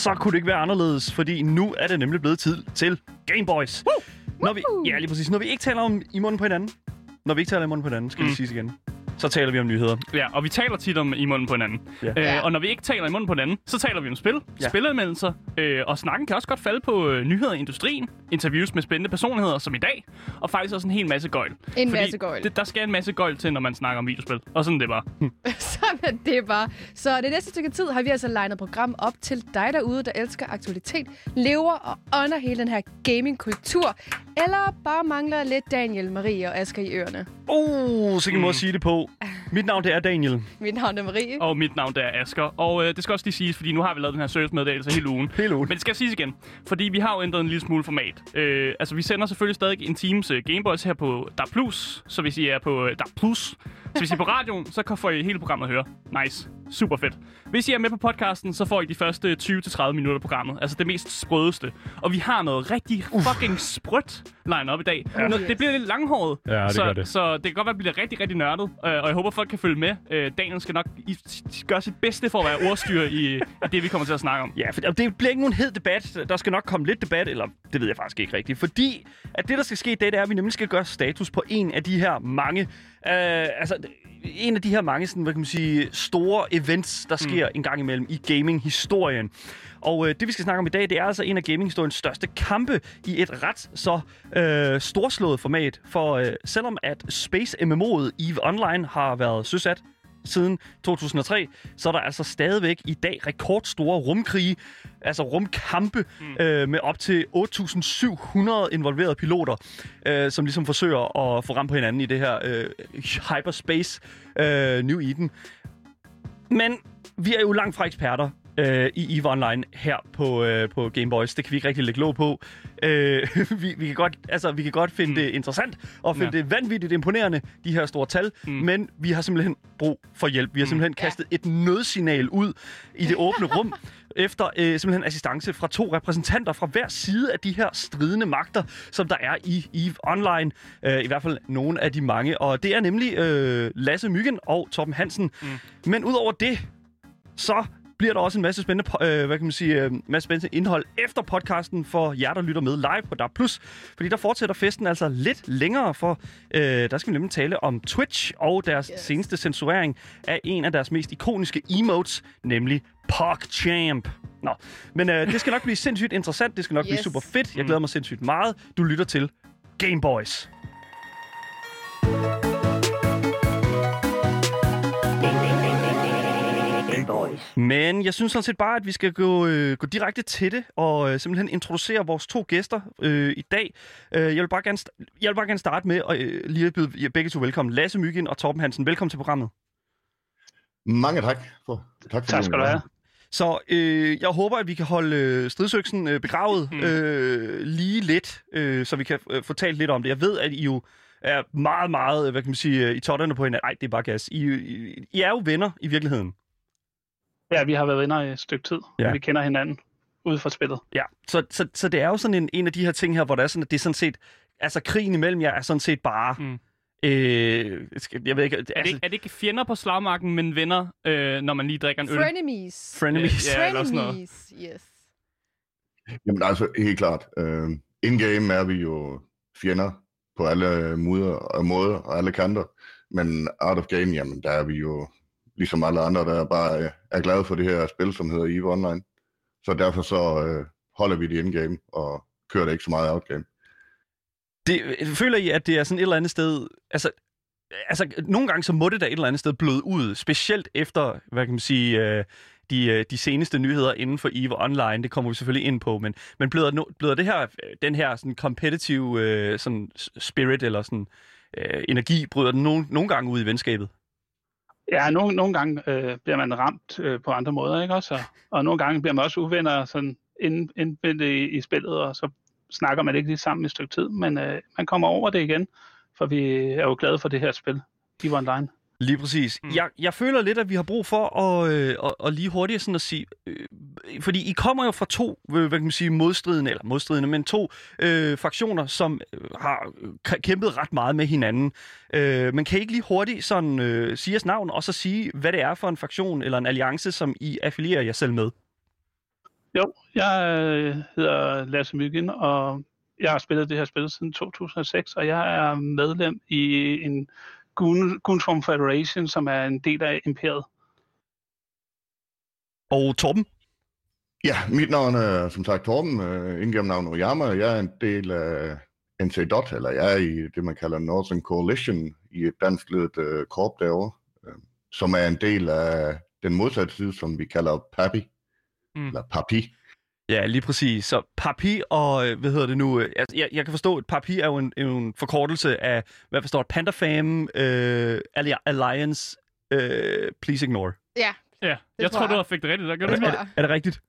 så kunne det ikke være anderledes, fordi nu er det nemlig blevet tid til Gameboys. Når vi, ja, lige præcis. Når vi ikke taler om i munden på hinanden, når vi ikke taler i munden på hinanden, skal. Mm. det siges igen, så taler vi om nyheder. Ja, og vi taler tit om i munden på hinanden. Ja. Øh, og når vi ikke taler i munden på hinanden, så taler vi om spil, Ja. spilanmeldelser, øh, og snakken kan også godt falde på øh, nyheder i industrien, interviews med spændende personligheder, som i dag, og faktisk også en hel masse gøjl. En masse gøjl. Det, der skal en masse gøjl til, når man snakker om videospil. Og sådan er det bare. Sådan er det bare. Så det næste stykke tid har vi altså legnet program op til dig derude, der elsker aktualitet, lever og ånder hele den her gamingkultur, eller bare mangler lidt Daniel, Marie og Asger i ørerne. Oh, så kan mm. måde at sige det på. Mit navn det er Daniel. Mit navn er Marie. Og mit navn det er Asker. Og øh, det skal også lige siges, fordi nu har vi lavet den her servicemeddelelse hele ugen. Hele ugen. Men det skal siges igen, fordi vi har jo ændret en lille smule format. Øh, altså, vi sender selvfølgelig stadig en times uh, Gameboys her på DAB+, så hvis I er på uh, DAB+, så hvis I er på radioen, så kan får I hele programmet at høre. Nice. Super fedt. Hvis I er med på podcasten, så får I de første 20-30 minutter af programmet. Altså det mest sprødeste. Og vi har noget rigtig fucking sprødt line op i dag. Ja. Det bliver lidt langhåret. Ja, det så, gør det. Så det kan godt være, at det bliver rigtig, rigtig nørdet. Øh, og jeg håber, folk kan følge med. Øh, Daniel skal nok i, gøre sit bedste for at være ordstyr i, i det, vi kommer til at snakke om. Ja, for det bliver ikke nogen hed debat. Der skal nok komme lidt debat, eller det ved jeg faktisk ikke rigtigt. Fordi at det, der skal ske, det er, at vi nemlig skal gøre status på en af de her mange... Øh, altså, en af de her mange sådan, hvad kan man sige, store events, der sker mm. en gang imellem i gaming-historien. Og øh, det, vi skal snakke om i dag, det er altså en af gaming-historiens største kampe i et ret så øh, storslået format. For øh, selvom at Space MMO'et EVE Online har været søsat siden 2003, så er der altså stadigvæk i dag rekordstore rumkrige, altså rumkampe mm. øh, med op til 8.700 involverede piloter, øh, som ligesom forsøger at få ramt på hinanden i det her øh, hyperspace øh, New Eden. Men vi er jo langt fra eksperter øh, i EVE Online her på, øh, på Game Boys. Det kan vi ikke rigtig lægge låg på. Øh, vi, vi, kan godt, altså, vi kan godt finde mm. det interessant og finde ja. Ja. det vanvittigt imponerende, de her store tal, mm. men vi har simpelthen brug for hjælp. Vi har simpelthen kastet et nødsignal ud i det åbne rum, efter øh, simpelthen assistance fra to repræsentanter fra hver side af de her stridende magter, som der er i EVE Online. Øh, I hvert fald nogle af de mange. Og det er nemlig øh, Lasse Myggen og Torben Hansen. Mm. Men udover det, så bliver der også en masse spændende, øh, hvad kan man sige, øh, masse spændende indhold efter podcasten for jer, der lytter med live på DAB+. Fordi der fortsætter festen altså lidt længere, for øh, der skal vi nemlig tale om Twitch og deres yes. Seneste censurering af en af deres mest ikoniske emotes, nemlig PogChamp. Nå, men øh, det skal nok blive sindssygt interessant, det skal nok yes. blive super fedt. Jeg glæder mig sindssygt meget. Du lytter til Game Boys. Gameboys. Men jeg synes sådan set bare, at vi skal gå, øh, gå direkte til det og øh, simpelthen introducere vores to gæster øh, i dag. Øh, jeg, vil bare gerne st- jeg vil bare gerne starte med at øh, lige at byde jer begge to velkommen. Lasse Myggen og Torben Hansen, velkommen til programmet. Mange tak for tak, for Tak skal du have. Så øh, jeg håber, at vi kan holde øh, stridsøksen øh, begravet Mm. øh, lige lidt, øh, så vi kan øh, få talt lidt om det. Jeg ved, at I jo er meget, meget, øh, hvad kan man sige, øh, i totterne på hinanden. Nej, det er bare gas. I, I, I er jo venner i virkeligheden. Ja, vi har været venner i et stykke tid. Ja. Ja. Vi kender hinanden ude fra spillet. Ja, så, så, så det er jo sådan en, en af de her ting her, hvor der er sådan, at det er sådan set, altså krigen imellem jer er sådan set bare, mm. Øh, jeg ved ikke, Er det, altså, ikke, er det ikke fjender på slagmarken, men venner, øh, når man lige drikker en øl? Frenemies. frenemies. Ja, eller sådan noget. Yes. Jamen altså, helt klart. Uh, in-game er vi jo fjender på alle måder og måder og alle kanter. Men out of game, jamen der er vi jo ligesom alle andre, der bare øh, er glade for det her spil, som hedder EVE Online. Så derfor så øh, holder vi det in-game og kører det ikke så meget out-game. Det, øh, føler I, at det er sådan et eller andet sted, altså, altså nogle gange så må det da et eller andet sted bløde ud, specielt efter, hvad kan man sige, øh, de, øh, de seneste nyheder inden for EVE Online, det kommer vi selvfølgelig ind på, men, men bløder, no, bløder det her, øh, den her sådan competitive øh, sådan spirit eller sådan øh, energi, bryder den nogle, nogle gange ud i venskabet? Ja, nogle, nogle gange øh, bliver man ramt øh, på andre måder, ikke også? Og, og nogle gange bliver man også uvenner sådan ind, indbindet i, i spillet, og så snakker man ikke lige sammen i et stykke tid, men øh, man kommer over det igen, for vi er jo glade for det her spil, EVE Online. Lige præcis. Mm. Jeg, jeg føler lidt, at vi har brug for at, øh, at, at lige hurtigt sådan at sige... Øh, fordi I kommer jo fra to, øh, hvad kan man sige, modstridende, eller modstridende, men to øh, fraktioner, som øh, har k- kæmpet ret meget med hinanden. Øh, men kan I ikke lige hurtigt sådan, øh, sige jeres navn, og så sige, hvad det er for en fraktion eller en alliance, som I affilierer jer selv med? Jo, jeg øh, hedder Lasse Myggen, og jeg har spillet det her spil siden 2006, og jeg er medlem i en Goon- Goonsform Federation, som er en del af Imperiet. Og Torben? Ja, mit navn er som sagt Torben, uh, indgennem navn Oyama. Jeg er en del af NC Dot, eller jeg er i det, man kalder Northern Coalition, i et danskledet uh, korp derovre, uh, som er en del af den modsatte side, som vi kalder PAPI, mm. eller PAPI. Ja, lige præcis. Så Papi og, øh, hvad hedder det nu, øh, altså, jeg, jeg kan forstå, at Papi er jo en, en forkortelse af, hvad forstår Panda Fam, øh, Alli- Alliance, øh, Please Ignore. Ja, Ja, jeg tror tror, jeg. du har fik det rigtigt. Der gør du det tror jeg. Er det rigtigt?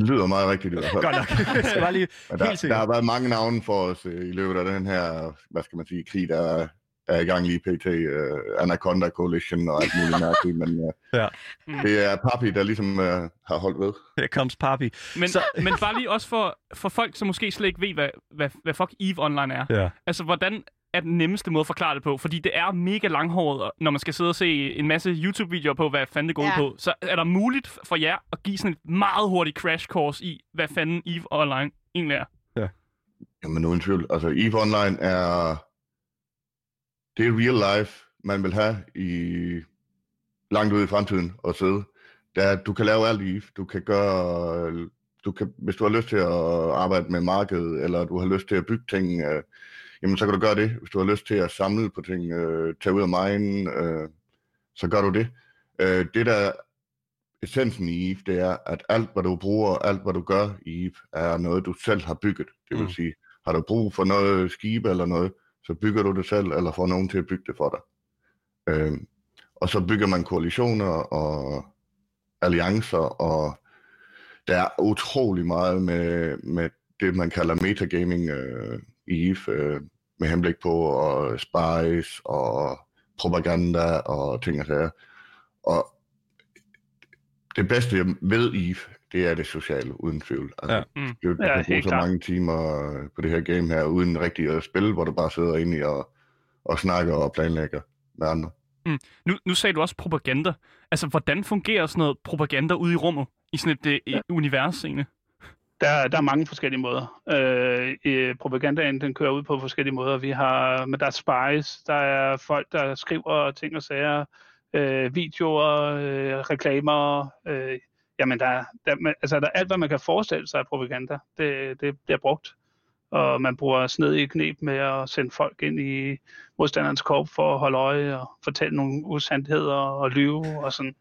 Det lyder meget rigtigt i hvert fald. Godt nok. Jeg skal bare lige der, helt der har været mange navne for os uh, i løbet af den her, hvad skal man sige, krig, der er i gang lige pt. Uh, Anaconda Coalition og alt muligt mærkeligt, men uh, Ja. Mm. det er Papi, der ligesom uh, har holdt ved. Here comes Papi. Men, Så- men bare lige også for, for folk, som måske slet ikke ved, hvad, hvad, hvad fuck EVE Online er. Ja. Altså, hvordan er den nemmeste måde at forklare det på? Fordi det er mega langhåret, når man skal sidde og se en masse YouTube-videoer på, hvad fanden det går Ja. på. Så er der muligt for jer at give sådan et meget hurtigt crash course i, hvad fanden EVE Online egentlig er? Jamen uden tvivl. Altså EVE Online er det er real life, man vil have i langt ude i fremtiden og sidde. Er, at du kan lave alt i. Du kan gøre, du kan, hvis du har lyst til at arbejde med markedet, eller du har lyst til at bygge ting, øh, jamen så kan du gøre det. Hvis du har lyst til at samle på ting, øh, tage ud af mine, øh, så gør du det. Øh, det der essensen i EVE, det er, at alt hvad du bruger, alt hvad du gør i EVE, er noget du selv har bygget. Det vil Mm. sige, har du brug for noget skib eller noget, så bygger du det selv, eller får nogen til at bygge det for dig. Øh, og så bygger man koalitioner og alliancer, og der er utrolig meget med, med det, man kalder metagaming øh, i EVE, øh, med henblik på at spice og propaganda og ting og sager. Og det bedste jeg ved EVE, det er det sociale, uden tvivl. Altså, Ja. Mm. Det, du Ja, kan bruge så klart. mange timer øh, på det her game her, uden rigtig at spille, hvor du bare sidder inde i og, og snakker og planlægger med andre. Nu, nu sagde du også propaganda. Altså, hvordan fungerer sådan noget propaganda ude i rummet? I sådan et øh, ja. univers, egentlig? Der, der er mange forskellige måder. Øh, propagandaen, den kører ud på forskellige måder. Vi har, men der er spies, der er folk, der skriver ting og sager, øh, videoer, øh, reklamer. Øh, jamen, der, der, altså, der er alt, hvad man kan forestille sig af propaganda. Det, det bliver brugt. Og man bruger snedige knep med at sende folk ind i modstanderens korp for at holde øje og fortælle nogle usandheder og lyve og sådan.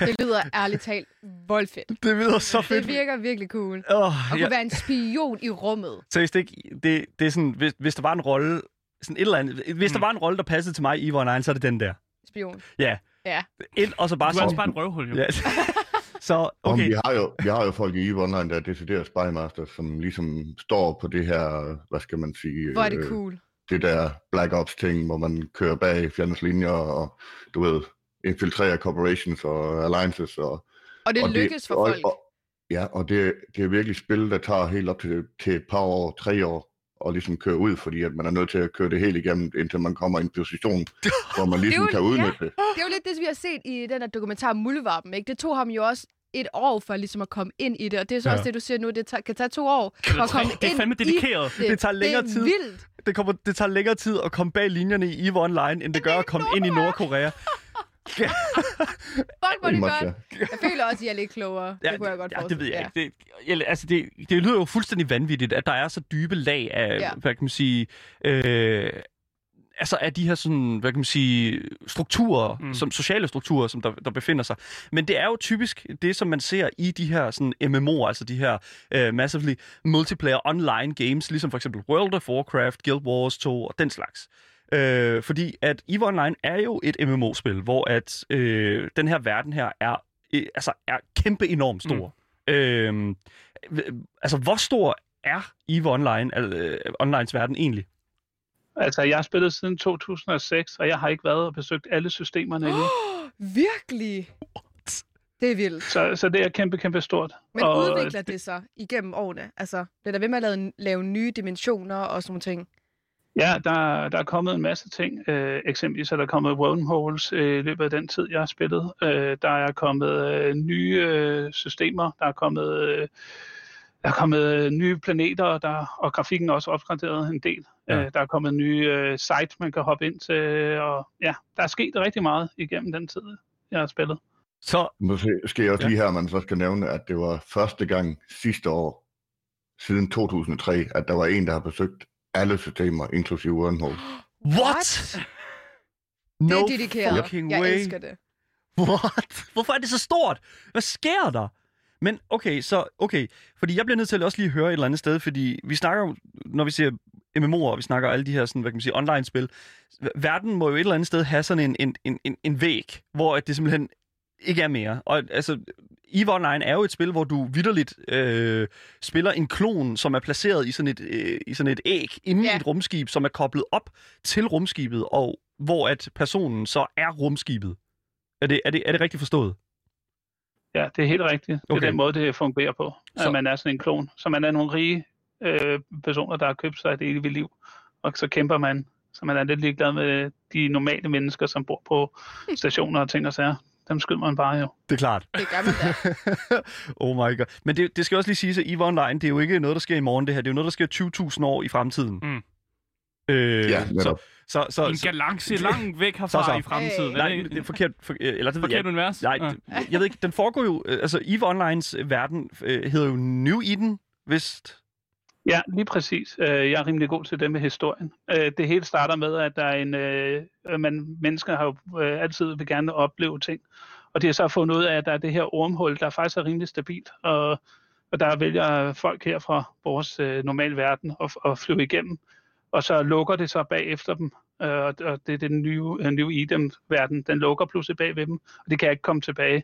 det lyder ærligt talt voldfedt. Det lyder så fedt. Det virker virkelig cool. Oh, At kunne være en spion i rummet. Seriøst ikke, det, det er sådan, hvis, hvis der var en rolle, sådan et eller andet, hvis der Mm. var en rolle, der passede til mig i Eve Online, så er det den der. Spion. Ja. Ja. Ind, og så bare Du er altså sådan. bare en røvhul, jo. Ja. så, Okay. okay. vi, har jo, vi har jo folk i EVE Online, der er decideret spymaster, som ligesom står på det her, hvad skal man sige, Hvor er det øh, cool. det der Black Ops ting, hvor man kører bag fjendens linjer og, du ved, infiltrerer corporations og alliances. Og, Og det og lykkes for og, folk. Og, ja, og det, det er virkelig spil, der tager helt op til, til et par år, tre år, og ligesom køre ud, fordi at man er nødt til at køre det helt igennem, indtil man kommer i en position, hvor man ligesom jo- kan udnytte det. Det er jo lidt det, vi har set i den der dokumentar Mulvarpen, ikke? Det tog ham jo også et år for ligesom at komme ind i det, og det er så Ja. også det, du siger nu, det tager, kan tage to år for at komme Det er ind fandme i dedikeret. det. Det tager længere det er tid. vildt. Det, kommer, det tager længere tid at komme bag linjerne i EVE Online, end det gør at komme ind i Nordkorea. Fuck, hvor det godt. Jeg føler også, at I er lidt klogere. det kunne jeg godt ja, det ved jeg ja. ikke. Det, jeg, altså det, det lyder jo fuldstændig vanvittigt, at der er så dybe lag af, Ja. ja. hvad kan man sige, øh, altså af de her sådan, hvad kan man sige, strukturer, Mm. som sociale strukturer, som der, der befinder sig. Men det er jo typisk det, som man ser i de her sådan MMO'er, altså de her uh, massively multiplayer online games, ligesom for eksempel World of Warcraft, Guild Wars 2 og den slags. Øh, fordi at EVE Online er jo et MMO-spil, hvor at øh, den her verden her er, øh, altså er kæmpe enormt stor. Mm. Øh, altså, hvor stor er EVE Online, øh, onlines verden egentlig? Altså, jeg har spillet siden 2006, og jeg har ikke været og besøgt alle systemerne endnu. Virkelig? Det er vildt. Så, så det er kæmpe, kæmpe stort. Men og udvikler det sig igennem årene? Altså, bliver der ved med at lave, lave nye dimensioner og sådan nogle ting? Ja, der, der er kommet en masse ting. Øh, eksempelvis er der kommet wormholes øh, i løbet af den tid, jeg har spillet. Øh, der er kommet øh, nye øh, systemer. Der er kommet, øh, der er kommet øh, nye planeter, der, og grafikken er også opgraderet en del. Ja. Øh, der er kommet nye øh, sites, man kan hoppe ind til. Og ja, der er sket rigtig meget igennem den tid, jeg har spillet. Så, Måske skal jeg også Ja. lige her, man så skal nævne, at det var første gang sidste år, siden 2003, at der var en, der har besøgt alle systemer, inklusive Wormhole. what? Det No er dedikeret. fucking Jeg way. elsker det. What? Hvorfor er det så stort? Hvad sker der? Men okay, så okay, fordi jeg bliver nødt til at også lige høre et eller andet sted, fordi vi snakker jo, når vi siger MMO'er, og vi snakker alle de her sådan, hvad kan man sige, online-spil, verden må jo et eller andet sted have sådan en, en, en, en, en væg, hvor at det simpelthen ikke er mere. Og altså, EVE Online er jo et spil, hvor du vidderligt øh, spiller en klon, som er placeret i sådan et, øh, i sådan et æg inde ja. I et rumskib, som er koblet op til rumskibet, og hvor at personen så er rumskibet. Er det, er det, er det rigtigt forstået? Ja, det er helt rigtigt. Det Okay. er den måde, det fungerer på. Så- At man er sådan en klon. Så man er nogle rige øh, personer, der har købt sig et evigt liv. Og så kæmper man. Så man er lidt ligeglad med de normale mennesker, som bor på stationer og ting og sager. Dem skyder man bare jo. Det er klart. Det gør man da. oh my god. Men det, det skal også lige siges, at EVE Online, det er jo ikke noget, der sker i morgen, det her. Det er jo noget, der sker 20.000 år i fremtiden. Mm. Øh, Ja, så, så, så, En så, galakse langt væk herfra Så, så. i fremtiden. Hey. Nej, det, er forkert. For, eller det ved jeg forkert univers? Nej, Ja. det, jeg ved ikke, den foregår jo... øh, Altså, EVE Onlines øh, verden øh, hedder jo New Eden, vist. Ja, lige præcis. Øh, jeg er rimelig god til det med historien. Øh, det hele starter med, at der er en, øh, man, mennesker har jo altid vil gerne opleve ting. Og de har så fundet ud af, at der er det her ormhul, der faktisk er rimelig stabilt. Og, og der vælger folk her fra vores normale verden at, at flyve igennem. Og så lukker det så bagefter dem. Og og det er den nye, nye Eden-verden. Den lukker pludselig bag ved dem, og de kan ikke komme tilbage.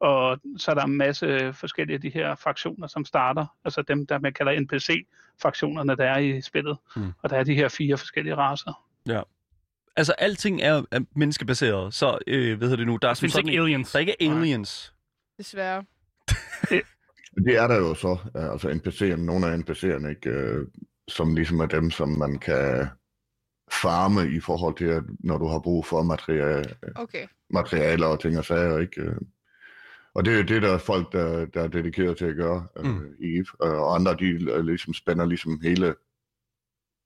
Og så er der en masse forskellige af de her fraktioner, som starter. Altså dem, der man kalder NPC-fraktionerne, der er i spillet. Mm. Og der er de her fire forskellige raser. Altså, alting er, er menneskebaseret, så øh, hvad hedder det nu? Der er, sådan ikke en- aliens. der er ikke aliens. Desværre. Det er der jo så, øh, altså NPC'erne, nogle af NPC'erne, ikke, øh, som ligesom er dem, som man kan farme i forhold til, at når du har brug for materiale, Okay. materialer og ting og sager, ikke? Og det er det, der er folk, der, der er dedikeret til at gøre øh, Mm. i EVE. Øh, Og andre, de øh, ligesom spænder ligesom hele,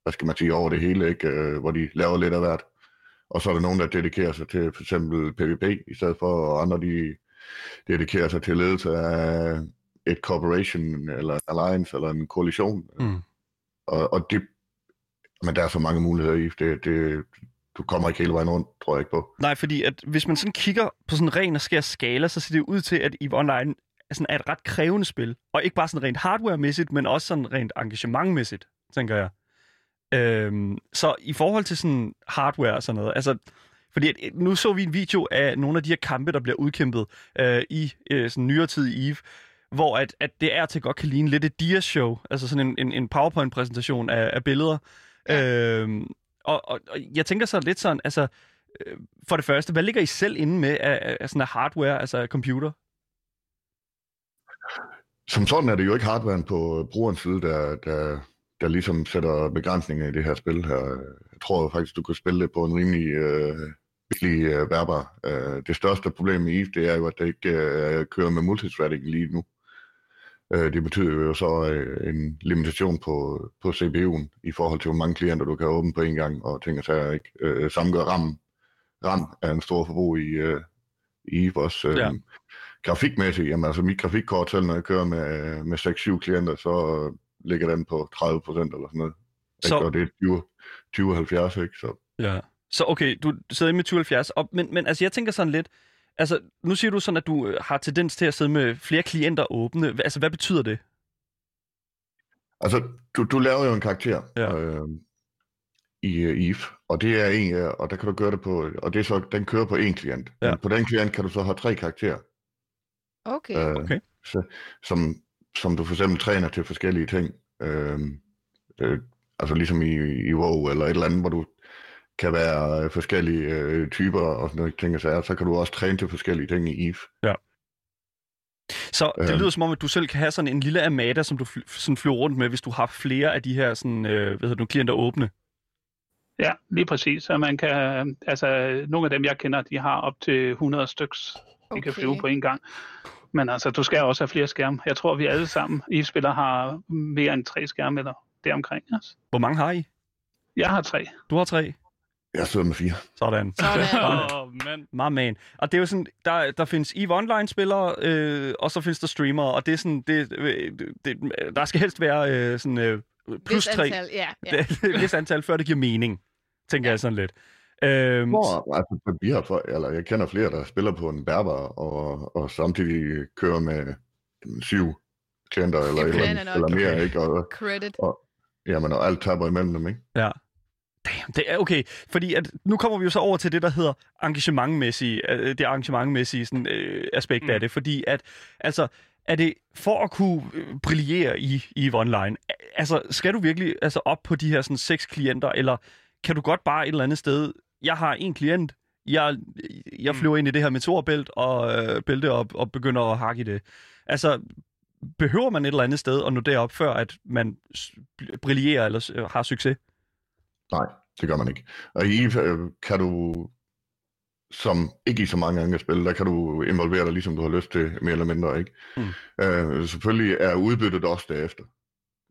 hvad skal man sige, over det hele, ikke? Øh, hvor de laver lidt af hvert. Og så er der nogen, der dedikerer sig til for eksempel PvP i stedet for, og andre, de dedikerer sig til ledelse af et corporation, eller en alliance, eller en koalition. Mm. Og, og det, men der er så mange muligheder i, det, det, du kommer ikke hele vejen rundt, tror jeg ikke på. Nej, fordi at hvis man sådan kigger på sådan en ren og skær skala, så ser det ud til, at EVE Online er, sådan, er et ret krævende spil. Og ikke bare sådan rent hardware-mæssigt, men også sådan rent engagementmæssigt, tænker jeg. Øhm, så i forhold til sådan hardware og sådan noget, altså... Fordi at, øh, nu så vi en video af nogle af de her kampe, der bliver udkæmpet øh, i øh, sådan nyere tid i EVE, hvor at, at det er til godt kan ligne lidt et dia-show, altså sådan en, en, en PowerPoint-præsentation af, af billeder. Ja. Øhm, og, og, og jeg tænker så lidt sådan, altså, øh, for det første, hvad ligger I selv inde med af, af, sådan af hardware, altså af computer? Som sådan er det jo ikke hardwaren på brugerens side, der, der, der ligesom sætter begrænsninger i det her spil her. Jeg tror faktisk, du kan spille det på en rimelig øh, billig øh, værbar. Øh, det største problem i EVE, det er jo, at det ikke øh, kører med multithreading lige nu. Øh, det betyder jo så øh, en limitation på, på CPU'en i forhold til, hvor mange klienter du kan åbne på en gang, og ting og sager ikke. Øh, samme gør RAM. RAM er en stor forbrug i, øh, i også. Øh, Ja. Grafikmæssigt, jamen altså mit grafikkort selv, når jeg kører med, med 6-7 klienter, så øh, ligger den på 30 procent eller sådan noget. Så- Så... Og det er 20, 2070, ikke? Så Ja. Så okay, du sidder med 2070, og, men, men altså jeg tænker sådan lidt, altså nu siger du sådan, at du øh, har tendens til at sidde med flere klienter åbne. Altså hvad betyder det? Altså, du, du laver jo en karakter Ja. øh, i øh, EVE, og det er en, øh, og der kan du gøre det på, og det er så, den kører på en klient. Ja. Men på den klient kan du så have tre karakterer, Okay. øh, Okay. så, som, som du for eksempel træner til forskellige ting. Øh, øh, altså ligesom i, i WoW eller et eller andet, hvor du kan være øh, forskellige øh, typer og sådan noget ting og sager, så kan du også træne til forskellige ting i EVE. Så det Øhm. lyder som om, at du selv kan have sådan en lille Amada, som du fly, sådan flyver rundt med, hvis du har flere af de her sådan, øh, hvad hedder det, nu, klienter åbne. Ja, lige præcis. Så man kan, altså, nogle af dem, jeg kender, de har op til 100 styks, de okay. kan flyve på en gang. Men altså, du skal også have flere skærme. Jeg tror, vi alle sammen, i spiller har mere end tre skærme eller deromkring. Altså. Hvor mange har I? Jeg har tre. Du har tre. Jeg sidder med fire. Sådan. Sådan. Åh, oh, mand. My man. Og det er jo sådan, der, der findes EVE Online-spillere, øh, og så findes der streamere, og det er sådan, det, øh, det, der skal helst være øh, sådan øh, plus Vis tre, antal, ja, ja. det, vis antal, før det giver mening, tænker ja. jeg sådan lidt. Øhm, Hvor, altså, vi har, for, eller jeg kender flere, der spiller på en berber, og, og samtidig kører med jamen, syv klienter eller, eller, eller mere, Okay. ikke? Og, Credit. jamen, og alt taber imellem dem, ikke? Ja. Damn, det er okay. Fordi at, nu kommer vi jo så over til det, der hedder engagementmæssige, øh, det engagementmæssige sådan, øh, aspekt mm. af det. Fordi at, altså, er det for at kunne øh, brillere i, i Online, altså, skal du virkelig altså, op på de her sådan, seks klienter, eller kan du godt bare et eller andet sted, jeg har en klient, jeg, jeg flyver ind i det her meteorbælt og øh, bælte og, og begynder at hakke i det. Altså, behøver man et eller andet sted at nå derop, før at man brillerer eller s- har succes? Nej, det gør man ikke. Og i EVE øh, kan du, som ikke i så mange andre spil, der kan du involvere dig, ligesom du har lyst til, mere eller mindre, ikke? Mm. Øh, selvfølgelig er udbyttet også derefter.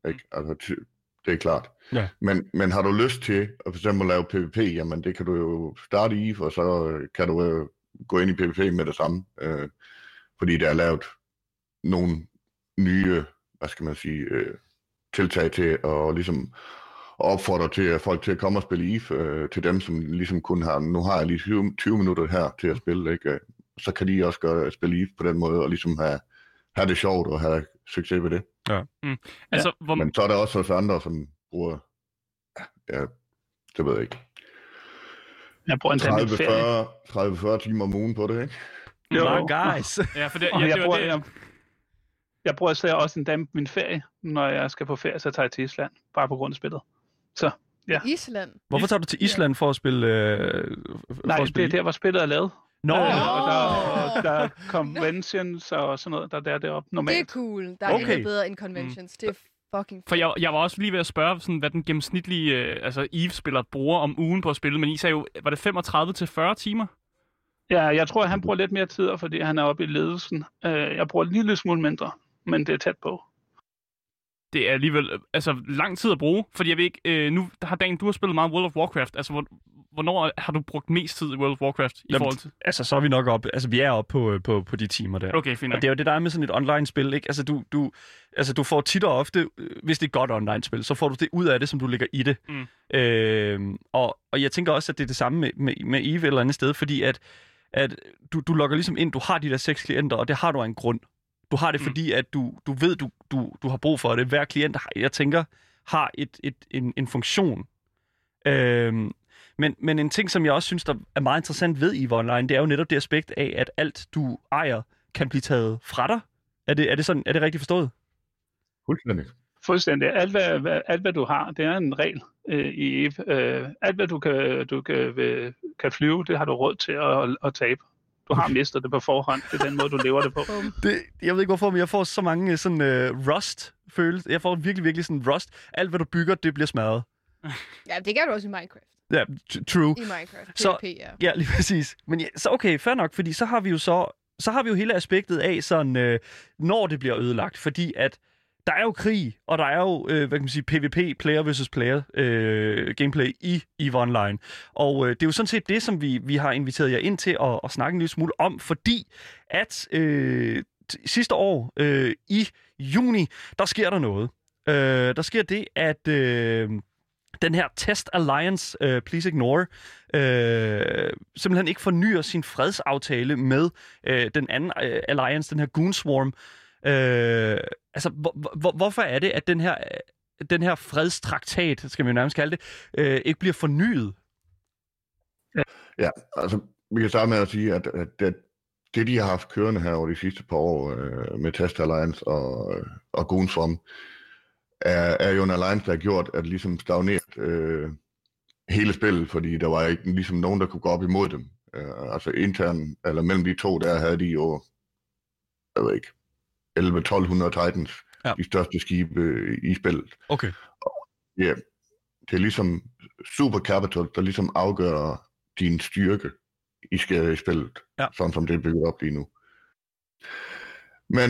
Ikke? Altså, ty- det er klart. Ja. Men, men har du lyst til at for eksempel lave PvP, jamen det kan du jo starte i, og så kan du øh, gå ind i PvP med det samme. Øh, fordi der er lavet nogle nye, hvad skal man sige, øh, tiltag til at ligesom opfordre til at folk til at komme og spille EVE, øh, til dem, som ligesom kun har, nu har jeg lige 20, 20 minutter her til at spille, ikke? Øh, så kan de også gøre, spille EVE på den måde, og ligesom have, have det sjovt og have succes ved det. Altså, hvor, Men så er der også os andre, som bruger, ja, det ved jeg ikke, Jeg bruger endda min ferie. 30-40 timer om ugen på det, ikke? Jo. My guys. ja, for det, Og ja, jeg, det, bruger, var det, jeg, jeg bruger især også endda min ferie, når jeg skal på ferie, så tager jeg til Island, bare på grund af spillet. Så, ja. Island. Hvorfor tager du til Island for at spille? Øh, for Nej, at det spille er der, hvor spillet er lavet. Nå, Øh, okay. og der, der er conventions og sådan noget, der er der deroppe Det er normalt. cool. Der er Okay. endnu bedre end conventions. Det er fucking For jeg, jeg var også lige ved at spørge, sådan, hvad den gennemsnitlige øh, altså EVE-spiller bruger om ugen på at spille, men I sagde jo, var det 35 til 40 timer? Ja, jeg tror, at han bruger lidt mere tid, fordi han er oppe i ledelsen. Øh, Jeg bruger en lille smule mindre, men det er tæt på. Det er alligevel altså, lang tid at bruge, fordi jeg ved ikke, øh, nu har Dan, du har spillet meget World of Warcraft, altså hvor, hvornår har du brugt mest tid i World of Warcraft i Jamen, forhold til? Altså, så er vi nok op. Altså, vi er oppe på, øh, på, på de timer der. Okay, fint Og det er jo det, der er med sådan et online-spil, ikke? Altså, du, du, altså, du får tit og ofte, øh, hvis det er et godt online-spil, så får du det ud af det, som du lægger i det. Mm. Øh, og, og jeg tænker også, at det er det samme med, med, med Eve et eller andet sted, fordi at, at du, du logger ligesom ind, du har de der seks klienter, og det har du af en grund. Du har det, Mm. fordi at du, du ved, du, du, du har brug for det. Hver klient, har, jeg tænker, har et, et, en, en funktion. Øhm, men, men en ting, som jeg også synes, der er meget interessant ved EVE Online, det er jo netop det aspekt af, at alt du ejer, kan blive taget fra dig. Er det, er det, sådan, er det rigtigt forstået? Fuldstændig. Fuldstændig. Alt hvad, hvad, alt, hvad du har, det er en regel øh, i EVE. Øh, alt, hvad du, kan, du kan, øh, kan flyve, det har du råd til at, at tabe. Du har mistet det på forhånd. Det er den måde, du lever det på. Det, jeg ved ikke hvorfor, men jeg får så mange sådan uh, rust følelse. Jeg får virkelig, virkelig sådan rust. Alt, hvad du bygger, det bliver smadret. Ja, det gør du også i Minecraft. Ja, t- true. I Minecraft. Så- PvP, ja. Ja, lige præcis. Men ja, så okay, fair nok, fordi så har vi jo så så har vi jo hele aspektet af sådan øh, når det bliver ødelagt, fordi at der er jo krig, og der er jo, øh, hvad kan man sige, PvP, player versus player øh, gameplay i EVE Online. Og øh, det er jo sådan set det, som vi, vi har inviteret jer ind til at, at snakke en lille smule om, fordi at øh, t- sidste år øh, i juni, der sker der noget. Øh, der sker det, at øh, den her Test Alliance, øh, please ignore, øh, simpelthen ikke fornyer sin fredsaftale med øh, den anden øh, alliance, den her Goonswarm. Øh, altså, hvor, hvor, hvorfor er det, at den her, den her fredstraktat, skal vi jo nærmest kalde det, øh, ikke bliver fornyet? Ja, altså, vi kan starte med at sige, at, at det, det, de har haft kørende her over de sidste par år øh, med Test Alliance og, og Goonswarm, er, er jo en alliance, der har gjort, at ligesom stagneret øh, hele spillet, fordi der var ikke ligesom nogen, der kunne gå op imod dem. Øh, altså intern, eller mellem de to, der havde de jo, jeg ved ikke, 11-1200 Titans, Ja. de største skibe i spillet. Okay. Ja, det er ligesom super capital, der ligesom afgør din styrke i spillet, Ja. sådan som det er bygget op lige nu. Men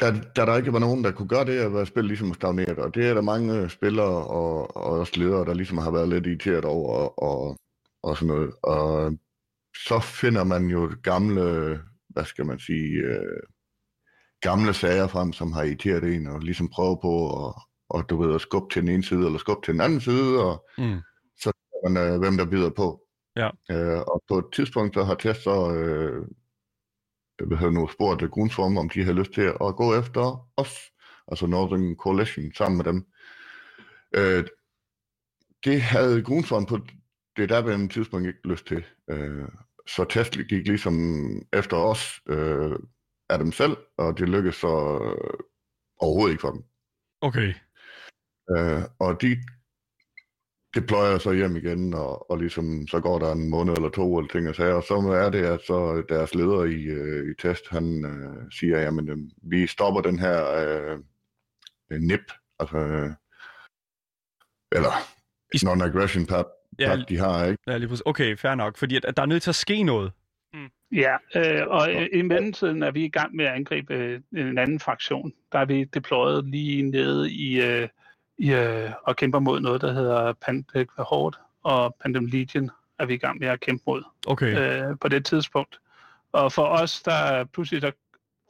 da, da der ikke var nogen, der kunne gøre det, være spillet ligesom stagneret, og det er der mange spillere og, og også ledere, der ligesom har været lidt irriteret over, og, og, og sådan noget. Og så finder man jo gamle, hvad skal man sige, øh, gamle sager frem, som har irriteret en, og ligesom prøver på at, og, du ved, at skubbe til den ene side, eller skubbe til den anden side, og Mm. så man, øh, hvem der bider på. Ja. Øh, og på et tidspunkt, så har Tess så, øh, hvad hedder nu, spurgt Grunsform, om de har lyst til at gå efter os, altså Northern Coalition, sammen med dem. Øh, det havde Grunsform på det der tidspunkt ikke lyst til. Øh, så Tesla gik ligesom efter os øh, af dem selv, og det lykkedes så øh, overhovedet ikke for dem. Okay. Øh, og de deployer så hjem igen, og, og ligesom, så går der en måned eller to eller ting og sager, og så er det, at så deres leder i, øh, i test, han øh, siger, jamen, øh, vi stopper den her øh, NIP, altså, øh, eller non-aggression pact, Ja, de har, ikke? ja lige præcis. Okay, fair nok. Fordi at, at der er nødt til at ske noget. Ja, øh, og øh, i mellemtiden er vi i gang med at angribe øh, en anden fraktion. Der er vi deployet lige nede i, øh, i øh, og kæmper mod noget, der hedder Pandemic Horde, og Pandemic Legion er vi i gang med at kæmpe mod Okay. øh, på det tidspunkt. Og for os, der pludselig, der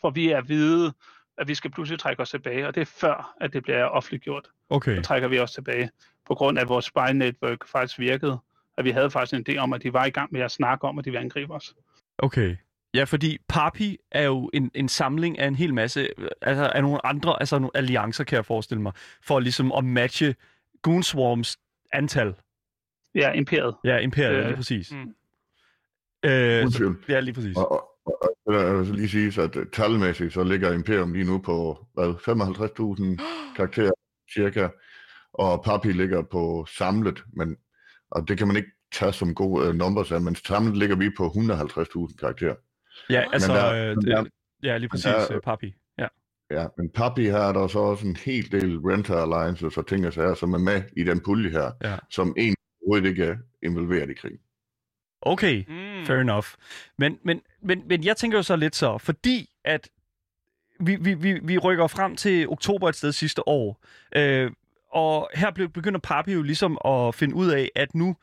får vi at vide, at vi skal pludselig trække os tilbage, og det er før, at det bliver offentliggjort. Okay. Så trækker vi os tilbage, på grund af, at vores spy network faktisk virkede, at vi havde faktisk en idé om, at de var i gang med at snakke om, at de ville angribe os. Okay. Ja, fordi Papi er jo en, en samling af en hel masse, altså af nogle andre, altså nogle alliancer, kan jeg forestille mig, for ligesom at matche Goonswarms antal. Ja, imperiet. Ja, imperiet, Øh, lige præcis. mm. Øh, så, tvivl. ja, lige præcis. Og, og, og, jeg vil lige sige, at øh, talmæssigt, så ligger Imperium lige nu på, hvad, 55.000 karakterer, cirka, og Papi ligger på samlet, men og det kan man ikke tage som gode uh, numbers af, men samlet ligger vi på 150.000 karakterer. Ja, altså, der- øh, der- ja, lige præcis, der- øh, Papi. Ja. Ja, men Papi her er der så også en hel del renter alliances og ting og sager, som er med i den pulje her, Ja. som egentlig overhovedet ikke er involveret i krig. Okay, Mm. fair enough. Men, men, men, men jeg tænker jo så lidt så, fordi at vi, vi, vi, vi rykker frem til oktober et sted sidste år, øh, og her begynder Papi jo ligesom at finde ud af, at nu,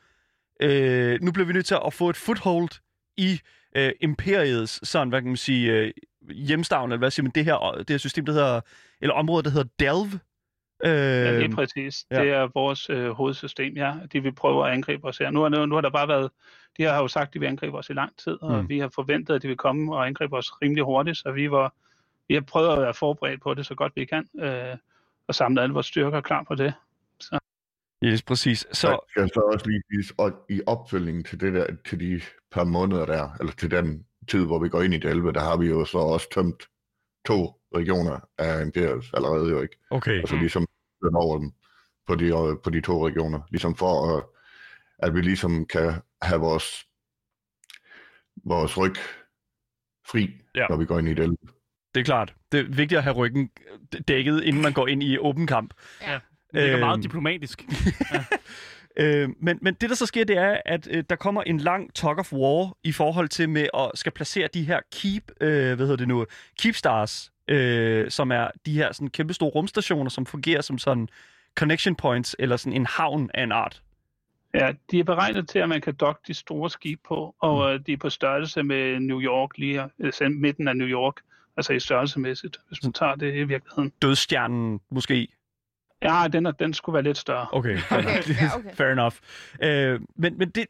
øh, nu bliver vi nødt til at få et foothold i øh, imperiets, sådan, hvad kan man sige, øh, hjemstavn, eller hvad siger man, det her, det her system, der hedder, eller område, der hedder Delve. Øh, Ja, det er præcis. ja. Det er vores øh, hovedsystem, ja. De vil prøve at angribe os her. Nu har, nu har der bare været... De har jo sagt, at de vil angribe os i lang tid, og Mm. vi har forventet, at de vil komme og angribe os rimelig hurtigt, så vi var... Vi har prøvet at være forberedt på det så godt vi kan, øh, og samle alle vores styrker klar på det. yes, præcis. Så Så, skal så også lige siges, og i opfølgningen til, det der, til de par måneder der, eller til den tid, hvor vi går ind i Delve, der har vi jo så også tømt to regioner af Imperiet allerede jo ikke. okay. Altså ligesom over dem på de, øh, på de to regioner. Ligesom for, at, at vi ligesom kan have vores, vores ryg fri, Ja. når vi går ind i Delve. Det er klart. Det er vigtigt at have ryggen dækket, inden man går ind i åben kamp. Ja. Det Øhm. meget diplomatisk. Øh, men, men det, der så sker, det er, at øh, der kommer en lang tug of war i forhold til med at skal placere de her keep, øh, hvad hedder det nu, keep stars, øh, som er de her sådan kæmpe store rumstationer, som fungerer som sådan connection points, eller sådan en havn af en art. Ja, de er beregnet til, at man kan dokke de store skibe på, og øh, de er på størrelse med New York, lige øh, midten af New York, altså i størrelsemæssigt, hvis man tager det i virkeligheden. Dødstjernen måske. Ja, den, er, den skulle være lidt større. Okay, fair, Okay, nok. ja, okay. fair enough. Øh, men men det,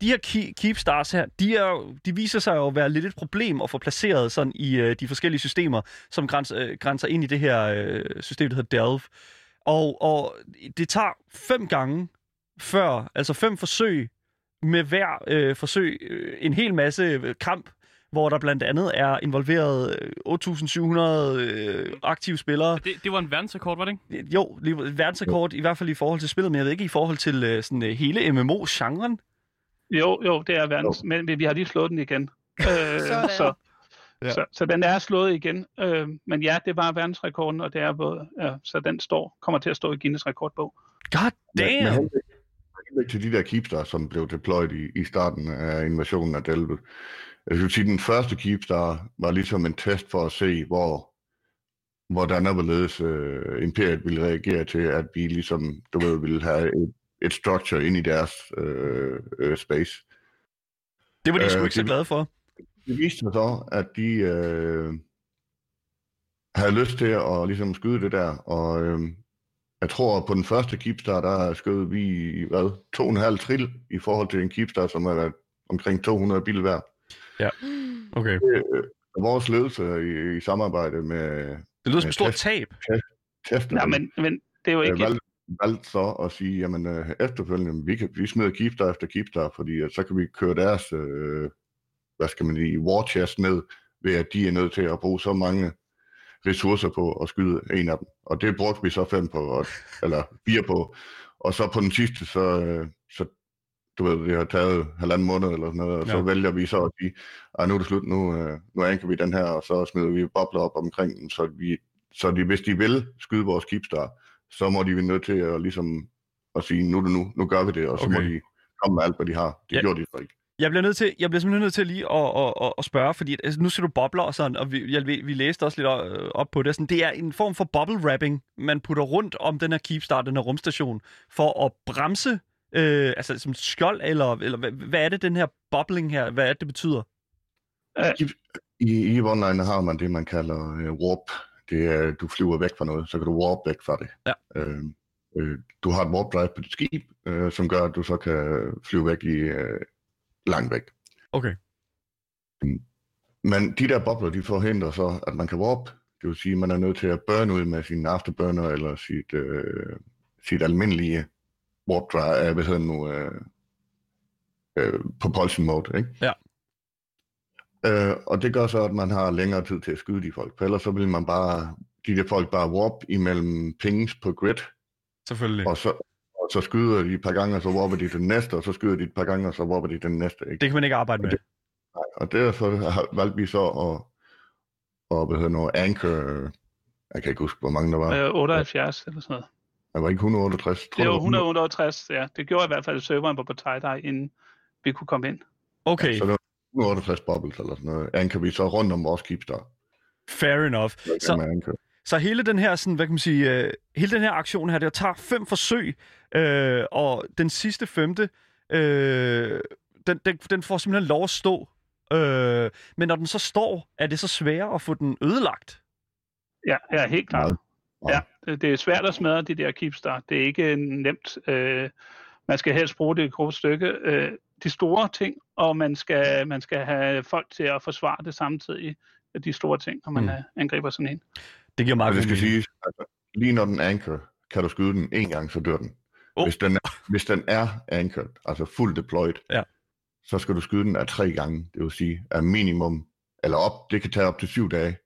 de her key, keep stars her, de, er, de viser sig jo at være lidt et problem at få placeret sådan i øh, de forskellige systemer, som grænser, øh, grænser ind i det her øh, system, der hedder Delve. Og, og det tager fem gange før, altså fem forsøg med hver øh, forsøg, øh, en hel masse øh, kamp hvor der blandt andet er involveret øh, 8.700 øh, aktive spillere. Det, det var en verdensrekord, var det ikke? Jo, lige- verdensrekord i hvert fald i forhold til spillet, men jeg ved ikke i forhold til øh, sådan, øh, hele MMO-genren. Jo, jo, det er verdens, men vi- vi har lige slået den igen. Øh, Sådan. så, Ja. ja. så, så den er slået igen. Øh, men ja, det var verdensrekorden, og det er både, ja, så den står, kommer til at stå i Guinness rekordbog. God damn! henblik til de der Keepstars, som blev deployed i, i starten af invasionen af Delve. Jeg skulle sige, den første Keepstar var ligesom en test for at se, hvor hvordan og hvorledes øh, imperiet ville reagere til, at vi ligesom, du ved, ville have et, et structure ind i deres øh, øh, space. Det var de sgu Øh, ikke så glade for. Det viste sig så, at de øh, havde lyst til at ligesom skyde det der, og øh, jeg tror, på den første Keepstar, der skød vi, hvad, to og en halv trill i forhold til en Keepstar, som er omkring 200 bil hver. Okay. Og vores ledelse i, i samarbejde med Det lyder som Ja, et stort test. tab. tester, Ja, men, men det er jo øh, ikke... valgte, valgte så at sige, jamen øh, efterfølgende, vi, kan, vi smider Keepstar efter Keepstar, fordi at så kan vi køre deres, øh, hvad skal man sige, war chest ned, ved at de er nødt til at bruge så mange ressourcer på at skyde en af dem. Og det brugte vi så fem på, og, eller fire på. Og så på den sidste, så, øh, så du ved, det har taget halvanden måned eller sådan noget, og så Ja. vælger vi så at sige, "Ej, nu er det slut, nu, øh, nu anker vi den her, og så smider vi bobler op omkring den, så, vi, så de, hvis de vil skyde vores Keepstar, så må de være nødt til at ligesom at sige, nu det nu, nu gør vi det, og så okay. må de komme med alt, hvad de har. Det Ja. ja. gjorde de så ikke. Jeg bliver, nødt til, jeg bliver simpelthen nødt til lige at, at, at, at spørge, fordi altså, nu ser du bobler og sådan, og vi, jeg, vi læste også lidt øh, op på det. Sådan, det er en form for bubble wrapping, man putter rundt om den her Keepstar, den her rumstation, for at bremse, øh, altså som skjold, eller, eller hvad, hvad er det, den her bubbling her, hvad er det, det betyder? I EVE Online har man det, man kalder øh, warp. Det er, du flyver væk fra noget, så kan du warp væk fra det. Ja. Øh, øh, du har et warp drive på dit skib, øh, som gør, at du så kan flyve væk i øh, langt væk. Okay. Men de der bobler, de forhindrer så, at man kan warp. Det vil sige, at man er nødt til at burn ud med sin afterburner eller sit, øh, sit almindelige warp drive, øh, hvad hedder det nu, øh, øh, propulsion mode, ikke? Ja. Øh, og det gør så, at man har længere tid til at skyde de folk. For ellers så vil man bare, de der folk bare warp imellem pings på grid, Selvfølgelig. og så, og så skyder de et par gange, og så warper de den næste, og så skyder de et par gange, og så warper de den næste, ikke? Det kan man ikke arbejde med. Nej, og derfor har- valgte vi så at, og, hvad hedder noget, anchor, jeg kan ikke huske, hvor mange der var. Øh, 78 eller sådan noget. Der var ikke 168. tror Det var 168, ja. Det gjorde i hvert fald, at serveren var på tie inden vi kunne komme ind. Okay, Så det var 168 bubbles eller sådan noget. Anchor vi så rundt om vores keepstar. fair enough. Så... Så, hele den her, sådan, hvad kan man sige, øh, hele den her aktion her, det tager fem forsøg, øh, og den sidste femte, øh, den, den, den får simpelthen lov at stå. Øh, men når den så står, er det så sværere at få den ødelagt? Ja, ja helt klart. Ja, det- det er svært at smadre de der keepstar. Det er ikke nemt. Øh, man skal helst bruge det groft stykke. Øh, de store ting, og man skal, man skal have folk til at forsvare det samtidig. De store ting, når man Mm. angriber sådan en. Det giver meget det skal siges, altså, lige når den anchor, kan du skyde den en gang, så dør den. Oh. Hvis, den er, hvis den er anchored, altså fuldt deployed, Ja. så skal du skyde den af tre gange. Det vil sige, af minimum, eller op, det kan tage op til syv dage.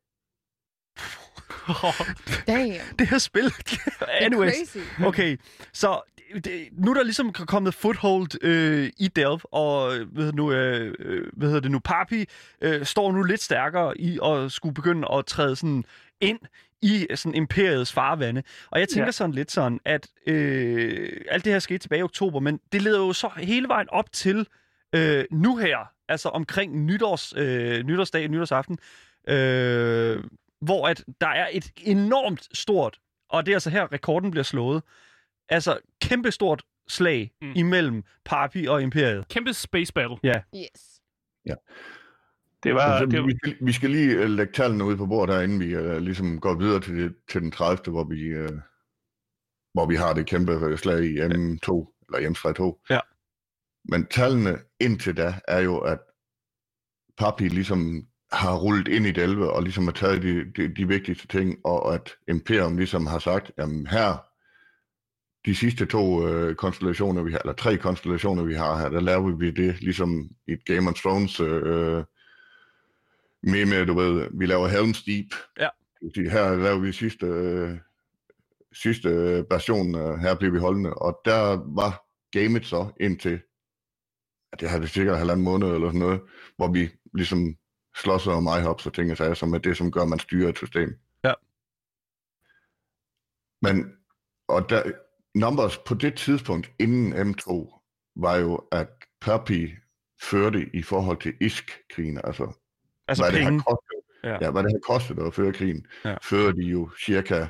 Damn. det her spil. Er Anyways. crazy. Okay, så det, nu er der ligesom kommet foothold øh, i Delve, og hvad hedder, nu, øh, øh, hvad hedder det nu, Papi øh, står nu lidt stærkere i at skulle begynde at træde sådan ind i sådan imperiets farvande. Og jeg tænker. Ja. sådan lidt sådan, at øh, alt det her skete tilbage i oktober, men det leder jo så hele vejen op til øh, nu her, altså omkring nytårs, øh, nytårsdag, nytårsaften, øh, hvor at der er et enormt stort, og det er altså her, rekorden bliver slået, altså kæmpestort slag mm. Imellem Papi og Imperiet. Kæmpe space battle. Yes. Det var, Altså, det var, vi, skal, vi skal lige øh, lægge tallene ud på bordet her, inden vi uh, ligesom går videre til, det, til den 30. hvor vi, uh, hvor vi har det kæmpe slag i M2, eller M3-2. Ja. Men tallene indtil da er jo, at Papi ligesom har rullet ind i Delve, og ligesom har taget de, de, de vigtigste ting, og at Imperium ligesom har sagt, jamen her, de sidste to øh, konstellationer, vi har, eller tre konstellationer, vi har her, der laver vi det ligesom i et Game of Thrones øh, mere med, du ved, vi laver Helm's Deep. Ja. Her laver vi sidste, øh, sidste version, øh, her bliver vi holdende, og der var gamet så indtil, at det har det sikkert halvanden måned eller sådan noget, hvor vi ligesom slås om iHops og ting og sager, som er det, som gør, at man styrer et system. Ja. Men, og der, numbers på det tidspunkt inden M2, var jo, at Perpi førte i forhold til ISK-krigen, altså, Altså hvad, det penge. har kostet, Ja. ja. ja, hvad det har kostet at føre krigen, Ja. ja. fører de jo cirka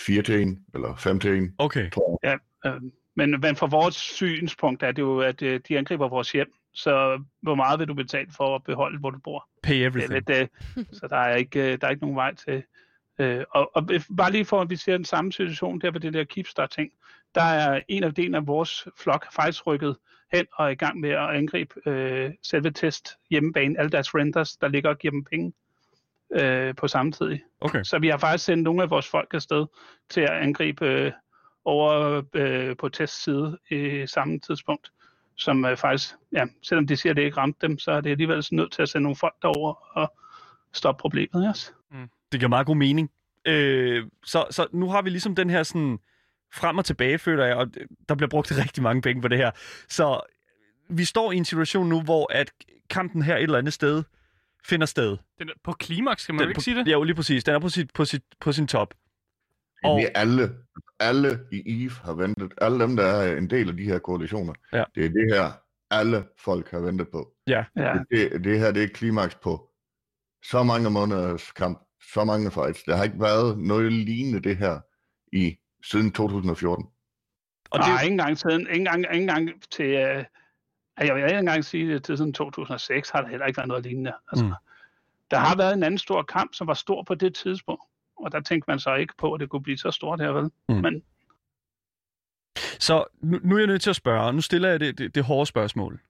4 til 1, eller 5 til 1, Okay. tror jeg. Øh, Men, men fra vores synspunkt er det jo, at øh, de angriber vores hjem. Så hvor meget vil du betale for at beholde, hvor du bor? Pay Det er everything. lidt, øh, så der er, ikke, øh, der er ikke nogen vej til. Øh, og, og bare lige for, at vi ser den samme situation der på det der Keepstar-ting. Der er en af delen af vores flok faktisk rykket hen og er i gang med at angribe øh, selve test hjemmebane, alle deres renders, der ligger og giver dem penge øh, på samme tid. Okay. Så vi har faktisk sendt nogle af vores folk afsted til at angribe øh, over øh, på testside i samme tidspunkt, som øh, faktisk, ja, selvom de siger, at det ikke ramte dem, så er det alligevel sådan nødt til at sende nogle folk derover og stoppe problemet. Yes. Det giver meget god mening. Øh, så, så nu har vi ligesom den her sådan frem og tilbage, føler jeg, og der bliver brugt rigtig mange penge på det her. Så vi står i en situation nu, hvor at kampen her et eller andet sted finder sted. Den er på klimaks, skal man jo Den ikke på, sige det? Ja, jo, lige præcis. Den er på, sit, på, sit, på sin top. Og... Det er alle, alle i EVE har ventet, alle dem, der er en del af de her koalitioner, Ja. det er det her, alle folk har ventet på. Ja. Det, det her, det er klimaks på så mange måneders kamp, så mange fights. Der har ikke været noget lignende det her i siden 2014. og det, Nej, ikke engang, siden, ikke engang, ikke engang til, øh, jeg vil ikke engang sige, at til siden 2006 har der heller ikke været noget lignende. Altså, mm. Der har været en anden stor kamp, som var stor på det tidspunkt. Og der tænkte man så ikke på, at det kunne blive så stort her, vel? Mm. Men så nu, er jeg nødt til at spørge. Nu stiller jeg det, det, det hårde spørgsmål.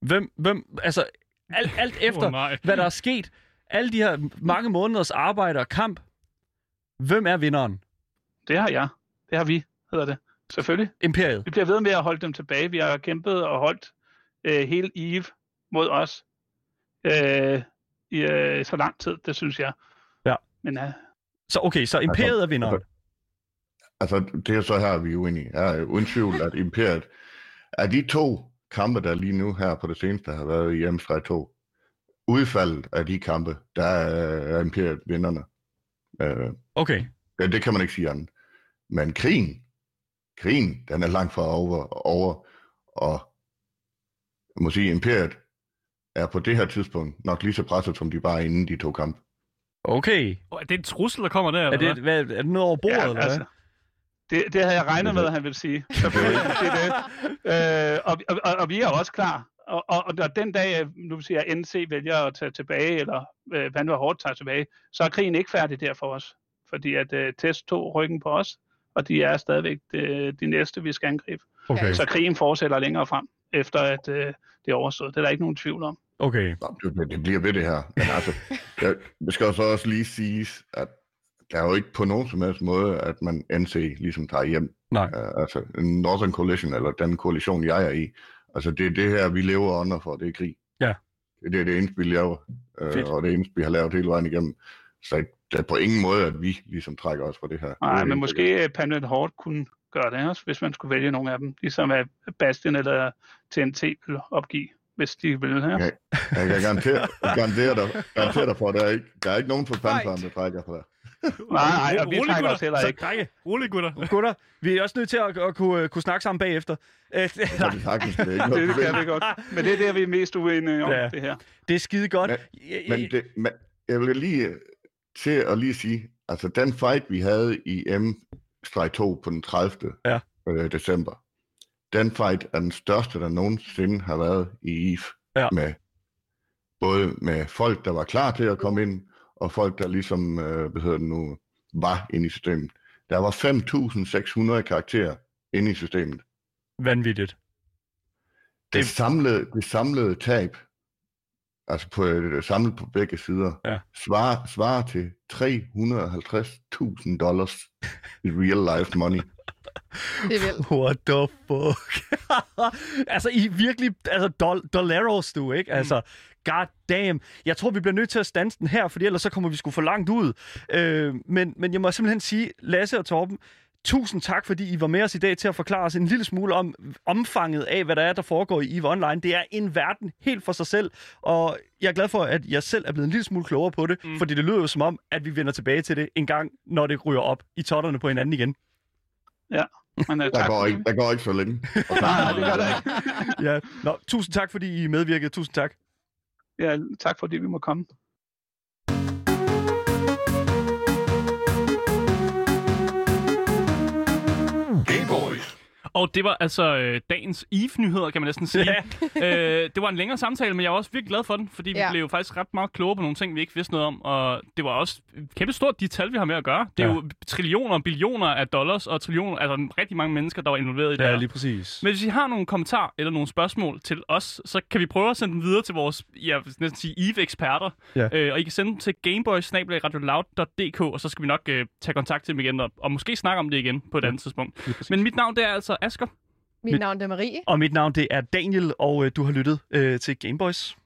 Hvem, hvem, altså alt, alt efter, nej. hvad der er sket, alle de her mange måneders arbejde og kamp, hvem er vinderen? det har jeg. Det har vi, hedder det. Selvfølgelig. Imperiet. Vi bliver ved med at holde dem tilbage. Vi har kæmpet og holdt øh, hele EVE mod os øh, i øh, så lang tid, det synes jeg. Ja. Men øh, Så okay, så Imperiet er vinderen. Altså, det er så her, vi er uenige. Jeg er uden tvivl, at Imperiet er de to kampe, der lige nu her på det seneste har været i M3-2. Udfaldet af de kampe, der er Imperiet vinderne. Øh, Okay. det, det kan man ikke sige andet. Men krigen, krigen, den er langt fra over, over og jeg må sige, Imperiet er på det her tidspunkt nok lige så presset, som de var inden de to kampe. Okay. Åh, Er det en trussel, der kommer der? Er eller det, hvad, er det noget over bordet, Ja, eller hvad? altså, det, det havde jeg regnet med, at han ville sige. Selvfølgelig, det er det. Øh, og, og, og, og vi er også klar. Og, og, og den dag, øh, nu vil sige, at NC vælger at tage tilbage, eller øh, Vandre Hårdt tager tilbage, så er krigen ikke færdig der for os. Fordi at øh, test tog ryggen på os, og de er stadigvæk de, de næste, vi skal angribe. Okay. Så krigen fortsætter længere frem, efter at øh, det er overstået. Det er der ikke nogen tvivl om. Okay. Nå, det, det bliver ved det her. Men altså, jeg, det skal så også lige siges, at der er jo ikke på nogen som helst måde, at man NC ligesom tager hjem. Nej. Uh, altså, en Northern Coalition, eller den koalition, jeg er i. Altså, det er det her, vi lever under for, det er krig. Ja. Det er det eneste, vi laver, Fedt. uh, og det eneste, vi har lavet hele vejen igennem. Så det er på ingen måde, at vi ligesom trækker os fra det her. Nej, men måske Permanent Horde kunne gøre det også, hvis man skulle vælge nogle af dem. Ligesom at Bastion eller TNT ville opgive, hvis de ville. Ja. Ja. Jeg kan garantere, garantere, dig, garantere dig for, at der er ikke, der er ikke nogen på Pantheren, der trækker fra det. Nej, nej, og vi Rolig, trækker os gutter. heller ikke. drenge, Rolig, gutter. gutter, vi er også nødt til at, at kunne, kunne snakke sammen bagefter. Øh, Så er det sagtens, det er ikke Det, det kan vi godt. Men det er der, vi er mest uenige om, Ja. ja. det her. det er skide godt. Men- Men, det, men jeg vil lige øh, til at lige sige, altså den fight, vi havde i M-2 på den 30. Ja. Øh, december, den fight er den største, der nogensinde har været i EVE. Ja. Med, både med folk, der var klar til at komme ind, og folk, der ligesom, øh, hvad hedder det nu, var inde i systemet. Der var 5.600 karakterer inde i systemet. Vanvittigt. Det samlede, det samlede tab, altså på, øh, samlet på begge sider, Ja. svarer, svarer til 350.000 dollars i real life money. Det er vildt. What the fuck? altså, I virkelig... Altså, dol- dollaros, du, ikke? Altså, God damn. Jeg tror, vi bliver nødt til at stanse den her, for ellers så kommer vi sgu for langt ud. Øh, men, men jeg må simpelthen sige, Lasse og Torben, Tusind tak, fordi I var med os i dag til at forklare os en lille smule om omfanget af, hvad der er, der foregår i EVE Online. Det er en verden helt for sig selv, og jeg er glad for, at jeg selv er blevet en lille smule klogere på det, mm. fordi det lyder jo som om, at vi vender tilbage til det en gang, når det ryger op i totterne på hinanden igen. Ja, men uh, Der går, ikke, der går ikke så længe. Nej, det gør der ikke. Ja. Nå, tusind tak, fordi I medvirkede. Tusind tak. Ja, tak fordi vi må komme. Og det var altså øh, dagens EVE-nyheder, kan man næsten sige. Ja. øh, det var en længere samtale, men jeg var også virkelig glad for den, fordi vi Ja. blev jo faktisk ret meget klogere på nogle ting, vi ikke vidste noget om. Og det var også kæmpe stort, de tal, vi har med at gøre. Det er Ja. jo trillioner og billioner af dollars, og trillioner, altså rigtig mange mennesker, der var involveret i det Ja, her. lige præcis. Men hvis I har nogle kommentarer eller nogle spørgsmål til os, så kan vi prøve at sende dem videre til vores, jeg vil næsten sige, EVE-eksperter. Ja. Øh, og I kan sende dem til gameboys.radioloud.dk, og så skal vi nok øh, tage kontakt til dem igen, og, og måske snakke om det igen på et andet tidspunkt. Men mit navn det er altså Asker. Mit Mit- navn er Marie. Og mit navn, det er Daniel, og øh, du har lyttet øh, til Gameboys.